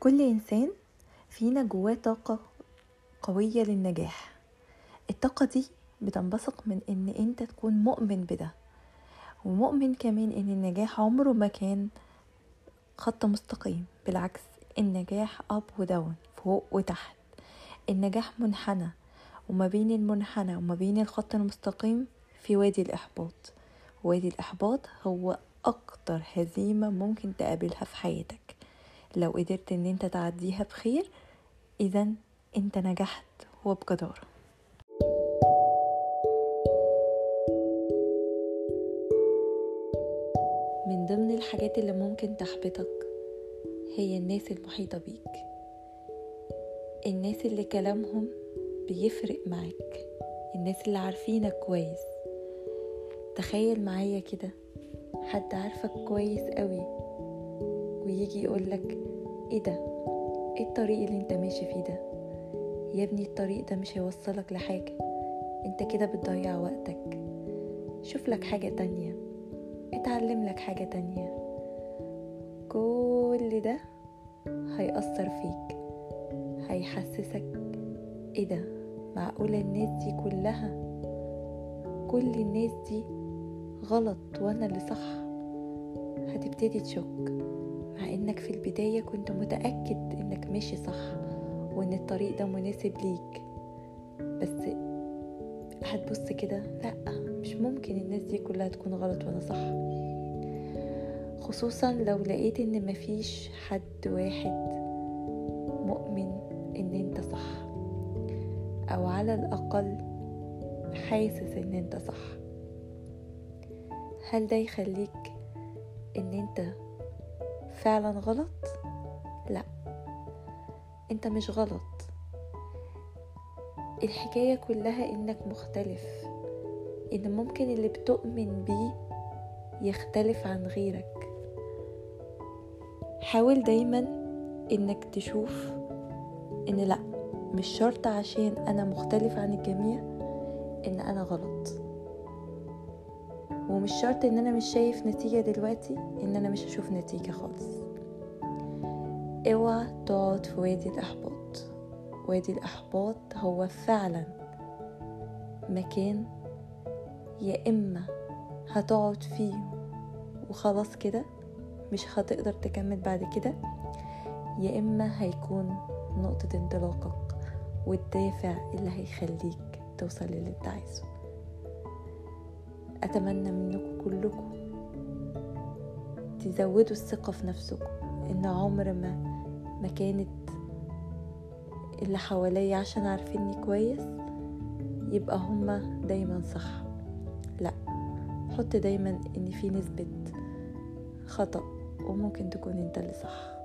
كل إنسان فينا جواه طاقة قوية للنجاح. الطاقة دي بتنبثق من إن أنت تكون مؤمن بده ومؤمن كمان إن النجاح عمره ما كان خط مستقيم بالعكس النجاح أب وداون فوق وتحت النجاح منحنى وما بين المنحنى وما بين الخط المستقيم في وادي الإحباط. وادي الإحباط هو أكتر هزيمة ممكن تقابلها في حياتك. لو قدرت إن أنت تعديها بخير اذا أنت نجحت وبجدارة. من ضمن الحاجات اللي ممكن تحبطك هي الناس المحيطة بيك. الناس اللي كلامهم بيفرق معاك. الناس اللي عارفينك كويس. تخيل معايا كده حد عارفك كويس قوي ويجي يقولك إيه ده؟ إيه الطريق اللي أنت ماشي فيه ده؟ يا ابني الطريق ده مش هيوصلك لحاجة أنت كده بتضيع وقتك. شوف لك حاجة تانية اتعلم لك حاجة تانية. كل ده هيأثر فيك هيحسسك إيه ده؟ معقولة الناس دي كلها؟ كل الناس دي غلط وأنا اللي صح؟ هتبتدي تشك. مع إنك في البداية كنت متأكد إنك ماشي صح وإن الطريق ده مناسب ليك. بس هتبص كده لأ مش ممكن الناس دي كلها تكون غلط وأنا صح. خصوصا لو لقيت إن مفيش حد واحد مؤمن إن أنت صح أو على الأقل حاسس إن أنت صح. هل ده يخليك إن أنت فعلا غلط؟ لا. أنت مش غلط. الحكاية كلها إنك مختلف إن ممكن اللي بتؤمن بيه يختلف عن غيرك. حاول دايما إنك تشوف إن لا مش شرط عشان أنا مختلف عن الجميع إن أنا غلط. ومش شرط إن أنا مش شايف نتيجة دلوقتي إن أنا مش هشوف نتيجة خالص. اوعى تقعد في وادي الإحباط. وادي الإحباط هو فعلا مكان يا إما هتقعد فيه وخلاص كده مش هتقدر تكمل بعد كده يا إما هيكون نقطة انطلاقك والدافع اللي هيخليك توصل للي أنت عايزه. أتمنى منكم كلكم تزودوا الثقة في نفسكم إن عمر ما ما كانت اللي حواليا عشان عارفيني كويس يبقى هما دايما صح. لأ حط دايما إن في نسبة خطأ وممكن تكون أنت اللي صح.